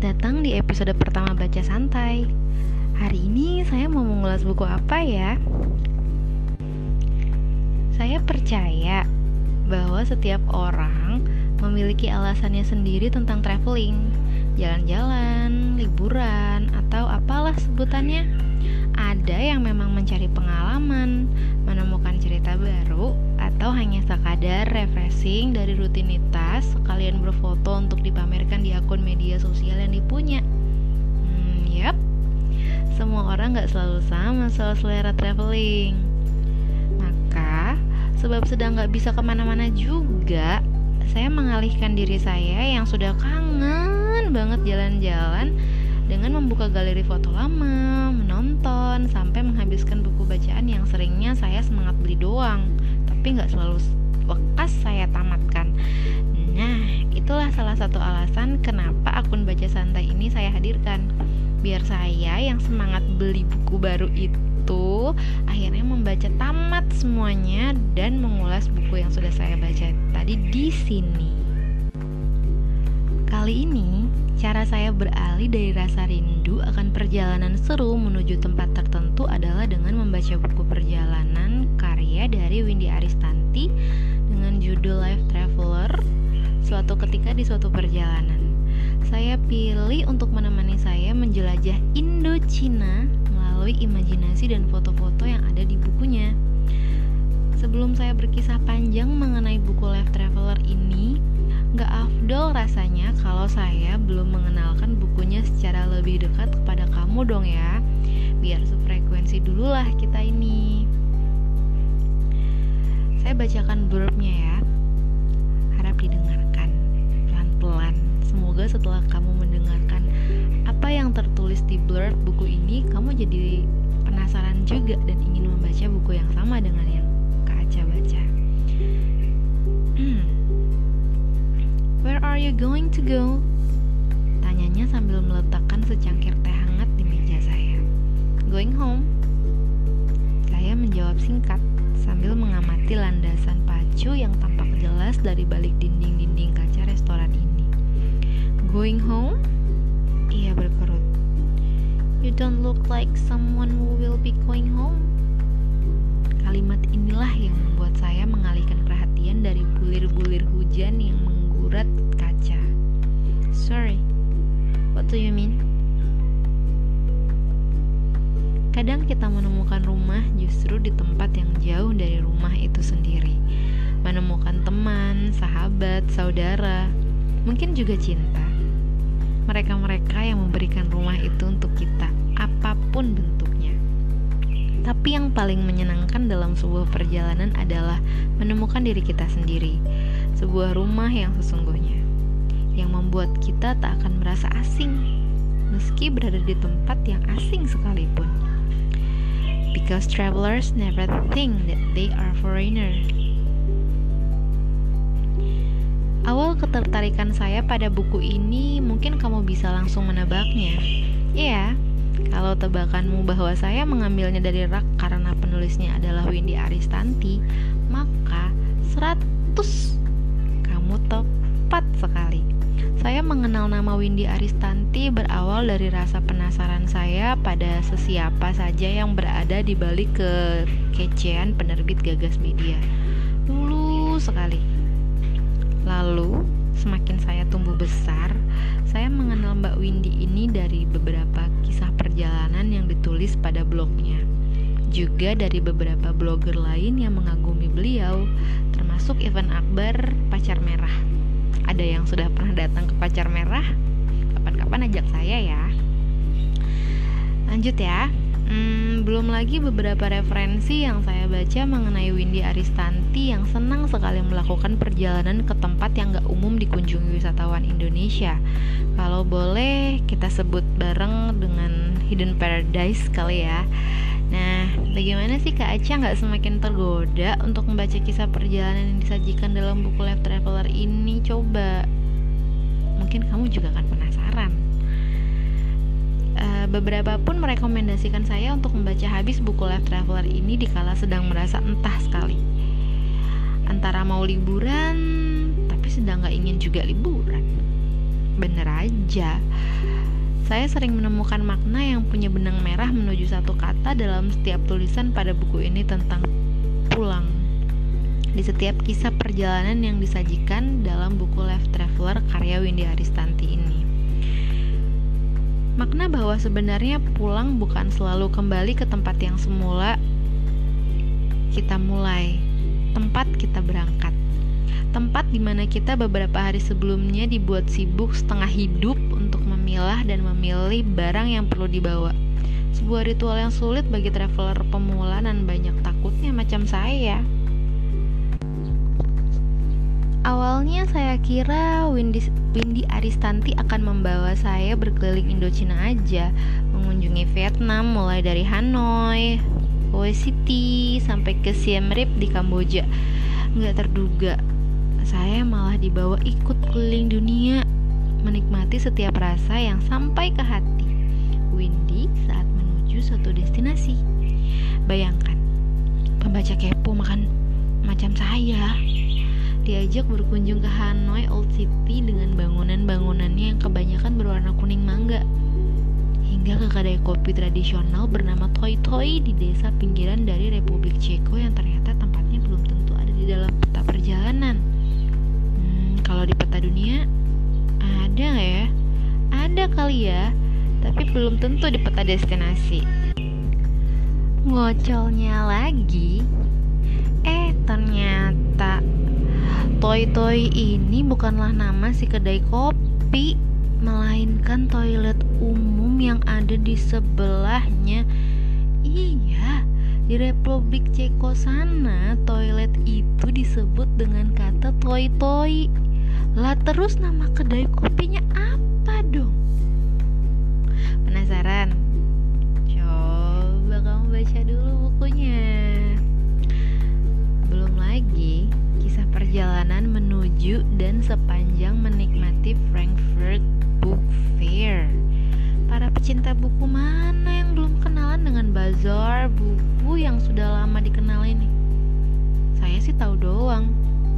Datang di episode pertama Baca Santai. Hari ini saya mau mengulas buku apa ya? Saya percaya bahwa setiap orang memiliki alasannya sendiri tentang traveling, jalan-jalan, liburan, atau apalah sebutannya. Ada yang memang mencari pengalaman, menemukan cerita baru, atau hanya sekadar refreshing dari rutinitas sekalian berfoto untuk dipamerkan di akun media sosial yang dipunya. Hmm, yap, semua orang gak selalu sama soal selera traveling. Maka, sebab sedang gak bisa ke mana-mana juga, saya mengalihkan diri saya yang sudah kangen banget jalan-jalan dengan membuka galeri foto lama, menonton, sampai menghabiskan buku bacaan yang seringnya saya semangat beli doang, tapi nggak selalu bekas saya tamatkan. Nah, itulah salah satu alasan kenapa akun baca santai ini saya hadirkan. Biar saya yang semangat beli buku baru itu akhirnya membaca tamat semuanya dan mengulas buku yang sudah saya baca tadi di sini. Kali ini Cara saya beralih dari rasa rindu akan perjalanan seru menuju tempat tertentu membaca buku perjalanan karya dari Windy Aristanti dengan judul Life Traveler suatu ketika di suatu perjalanan. Saya pilih untuk menemani saya menjelajah Indochina melalui imajinasi dan foto-foto yang ada di bukunya. Sebelum saya berkisah panjang mengenai buku Life Traveler ini, Gak afdol rasanya kalau saya belum mengenalkan bukunya secara lebih dekat kepada kamu dong ya. Biar sefrekuensi dulu lah kita ini. Saya bacakan blurbnya ya. Harap didengarkan pelan-pelan. Semoga setelah kamu mendengarkan apa yang tertulis di blurb buku ini Kamu jadi penasaran juga dan ingin membaca buku yang sama dengan yang Kak Aca baca. Hmm Where are you going to go? Tanyanya sambil meletakkan secangkir teh hangat di meja saya. Going home. Saya menjawab singkat sambil mengamati landasan pacu yang tampak jelas dari balik dinding-dinding kaca restoran ini. Going home? Ia berkerut. You don't look like someone who will be going home. Kalimat inilah yang membuat saya mengalihkan perhatian dari bulir-bulir hujan yang surat kaca. Sorry, what do you mean? Kadang kita menemukan rumah justru di tempat yang jauh dari rumah itu sendiri. Menemukan teman, sahabat, saudara, mungkin juga cinta. Mereka-mereka yang memberikan rumah itu untuk kita, apa pun bentuknya. Tapi yang paling menyenangkan dalam sebuah perjalanan adalah menemukan diri kita sendiri sebuah rumah yang sesungguhnya, yang membuat kita tak akan merasa asing, meski berada di tempat yang asing sekalipun. Because travelers never think that they are foreigner. Awal ketertarikan saya pada buku ini mungkin kamu bisa langsung menebaknya. Ya, kalau tebakanmu bahwa saya mengambilnya dari rak karena penulisnya adalah Windy Aristanti, maka 100 kamu tepat sekali. Saya mengenal nama Windy Aristanti berawal dari rasa penasaran saya pada sesiapa saja yang berada di balik kekecehan penerbit Gagas Media. Dulu sekali. Lalu, semakin saya tumbuh besar, saya mengenal Mbak Windy ini dari beberapa kisah perjalanan yang ditulis pada blognya. Juga dari beberapa blogger lain yang mengagumi beliau, termasuk Ivan Akbar Pacar Merah. Ada yang sudah pernah datang ke Pacar Merah? Kapan-kapan ajak saya ya. Lanjut ya. Hmm, belum lagi beberapa referensi yang saya baca mengenai Windy Aristanti yang senang sekali melakukan perjalanan ke tempat yang gak umum dikunjungi wisatawan Indonesia. Kalau boleh kita sebut bareng dengan Hidden Paradise kali ya. Nah, bagaimana sih Kak Aca nggak semakin tergoda untuk membaca kisah perjalanan yang disajikan dalam buku Life Traveler ini? Coba, mungkin kamu juga akan. Beberapa pun merekomendasikan saya untuk membaca habis buku Life Traveler ini dikala sedang merasa entah sekali. Antara mau liburan, tapi sedang nggak ingin juga liburan. Bener aja. Saya sering menemukan makna yang punya benang merah menuju satu kata dalam setiap tulisan pada buku ini tentang pulang. Di setiap kisah perjalanan yang disajikan dalam buku Life Traveler karya Windy Aristanti ini. Makna bahwa sebenarnya pulang bukan selalu kembali ke tempat yang semula kita mulai, tempat kita berangkat tempat di mana kita beberapa hari sebelumnya dibuat sibuk setengah hidup untuk memilah dan memilih barang yang perlu dibawa. Sebuah ritual yang sulit bagi traveler pemula dan banyak takutnya macam saya. Awalnya saya kira Windy, Windy Aristanti akan membawa saya berkeliling Indochina aja, mengunjungi Vietnam mulai dari Hanoi, Hue City, sampai ke Siem Reap di Kamboja. Nggak terduga, saya malah dibawa ikut keliling dunia, menikmati setiap rasa yang sampai ke hati. Windy saat menuju suatu destinasi. Bayangkan, pembaca kepo makan macam saya diajak berkunjung ke Hanoi Old City dengan bangunan-bangunannya yang kebanyakan berwarna kuning mangga hingga ke kedai kopi tradisional bernama Toy Toy di desa pinggiran dari Republik Ceko yang ternyata tempatnya belum tentu ada di dalam peta perjalanan. Kalau di peta dunia ada nggak ya? Ada kali ya, tapi belum tentu di peta destinasi. Ngocolnya lagi, eh ternyata Toy Toy ini bukanlah nama si kedai kopi, melainkan toilet umum yang ada di sebelahnya. Iya, di Republik Ceko sana, toilet itu disebut dengan kata toy toy. Lah terus nama kedai kopinya apa dong? Penasaran? Coba kamu baca dulu bukunya. Perjalanan menuju dan sepanjang menikmati Frankfurt Book Fair. Para pecinta buku mana yang belum kenalan dengan bazar buku yang sudah lama dikenal ini? Saya sih tahu doang.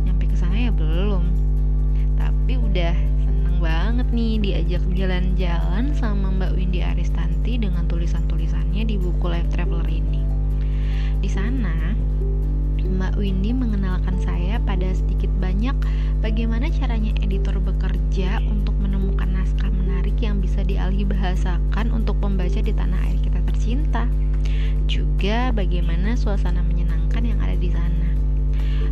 Nyampe ke sana ya belum tapi udah seneng banget nih diajak jalan-jalan sama Mbak Windy Aristanti dengan tulisan-tulisannya di buku Life Traveler ini. Di sana, Mbak Windy mengenalkan saya pada sedikit banyak bagaimana caranya editor bekerja untuk menemukan naskah menarik yang bisa dialih bahasakan untuk pembaca di tanah air kita tercinta. Juga bagaimana suasana menyenangkan yang ada di sana.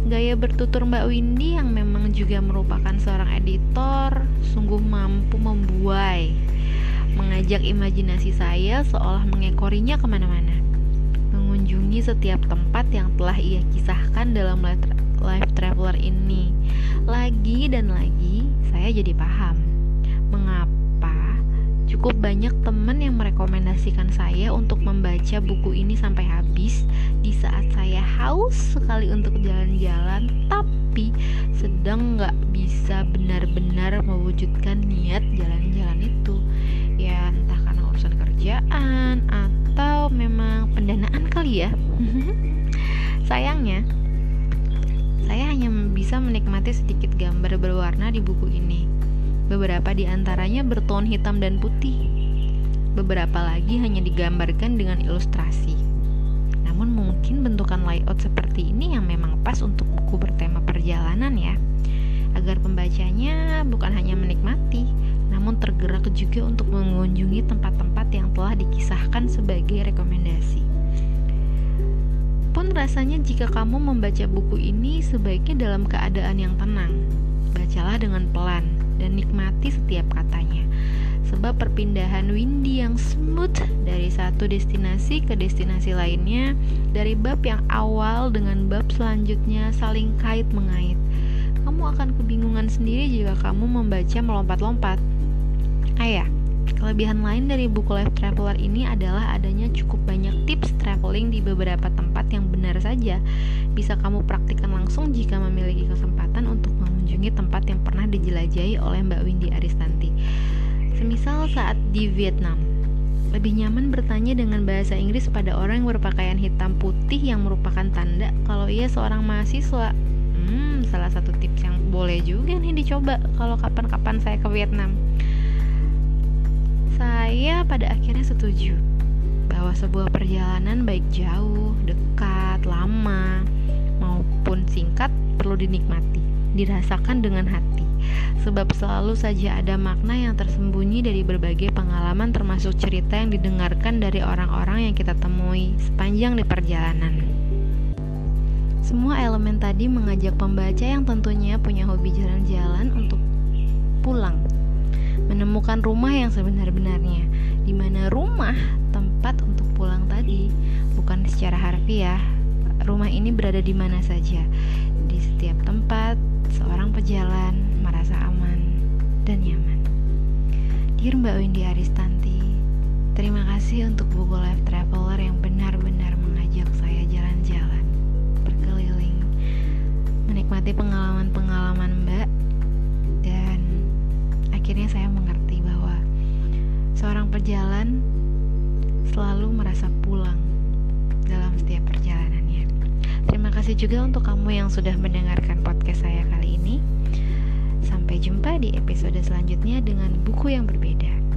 Gaya bertutur Mbak Windy yang memang juga merupakan seorang editor sungguh mampu membuai, mengajak imajinasi saya seolah mengekorinya ke mana-mana, mengunjungi setiap tempat yang telah ia kisahkan dalam life traveler ini. Lagi dan lagi, saya jadi paham mengapa Cukup banyak teman yang merekomendasikan saya untuk membaca buku ini sampai habis di saat saya haus sekali untuk jalan-jalan, tapi sedang nggak bisa benar-benar mewujudkan niat jalan-jalan itu. Ya entah karena urusan kerjaan atau pendanaan kali ya. Sayangnya, saya hanya bisa menikmati sedikit gambar berwarna di buku ini Beberapa di antaranya bertone hitam dan putih. Beberapa lagi hanya digambarkan dengan ilustrasi. Namun mungkin bentukan layout seperti ini yang memang pas untuk buku bertema perjalanan ya. Agar pembacanya bukan hanya menikmati, namun tergerak juga untuk mengunjungi tempat-tempat yang telah dikisahkan sebagai rekomendasi. Rasanya jika kamu membaca buku ini sebaiknya dalam keadaan yang tenang. Bacalah dengan pelan, dan nikmati setiap katanya. Sebab perpindahan Windy yang smooth dari satu destinasi ke destinasi lainnya, dari bab yang awal dengan bab selanjutnya saling kait mengait. Kamu akan kebingungan sendiri jika kamu membaca melompat-lompat. Ayah, Kelebihan lain dari buku Life Traveler ini adalah adanya cukup banyak tips traveling di beberapa tempat yang benar saja bisa kamu praktikkan langsung jika memiliki kesempatan untuk mengunjungi tempat yang pernah dijelajahi oleh Mbak Windy Aristanti. Semisal saat di Vietnam, lebih nyaman bertanya dengan bahasa Inggris pada orang yang berpakaian hitam putih yang merupakan tanda kalau ia seorang mahasiswa. Hmm, salah satu tips yang boleh juga nih dicoba kalau kapan-kapan saya ke Vietnam. Saya pada akhirnya setuju bahwa sebuah perjalanan baik jauh, dekat, lama, maupun singkat perlu dinikmati, dirasakan dengan hati. Sebab selalu saja ada makna yang tersembunyi dari berbagai pengalaman termasuk cerita yang didengarkan dari orang-orang yang kita temui sepanjang di perjalanan. Semua elemen tadi mengajak pembaca yang tentunya punya hobi jalan-jalan untuk pulang, menemukan rumah yang sebenar-benarnya, di mana rumah tempat untuk pulang tadi bukan secara harfiah. Rumah ini berada di mana saja, di setiap tempat seorang pejalan merasa aman dan nyaman. Dear Mbak Windy Aristanti, terima kasih untuk buku Life Traveler yang benar-benar mengajak saya jalan-jalan, berkeliling, menikmati pengalaman-pengalaman Mbak, dan akhirnya saya mengerti bahwa seorang pejalan selalu merasa pulang dalam setiap perjalanannya. Terima kasih juga untuk kamu yang sudah mendengarkan podcast saya kali ini. Sampai jumpa di episode selanjutnya dengan buku yang berbeda.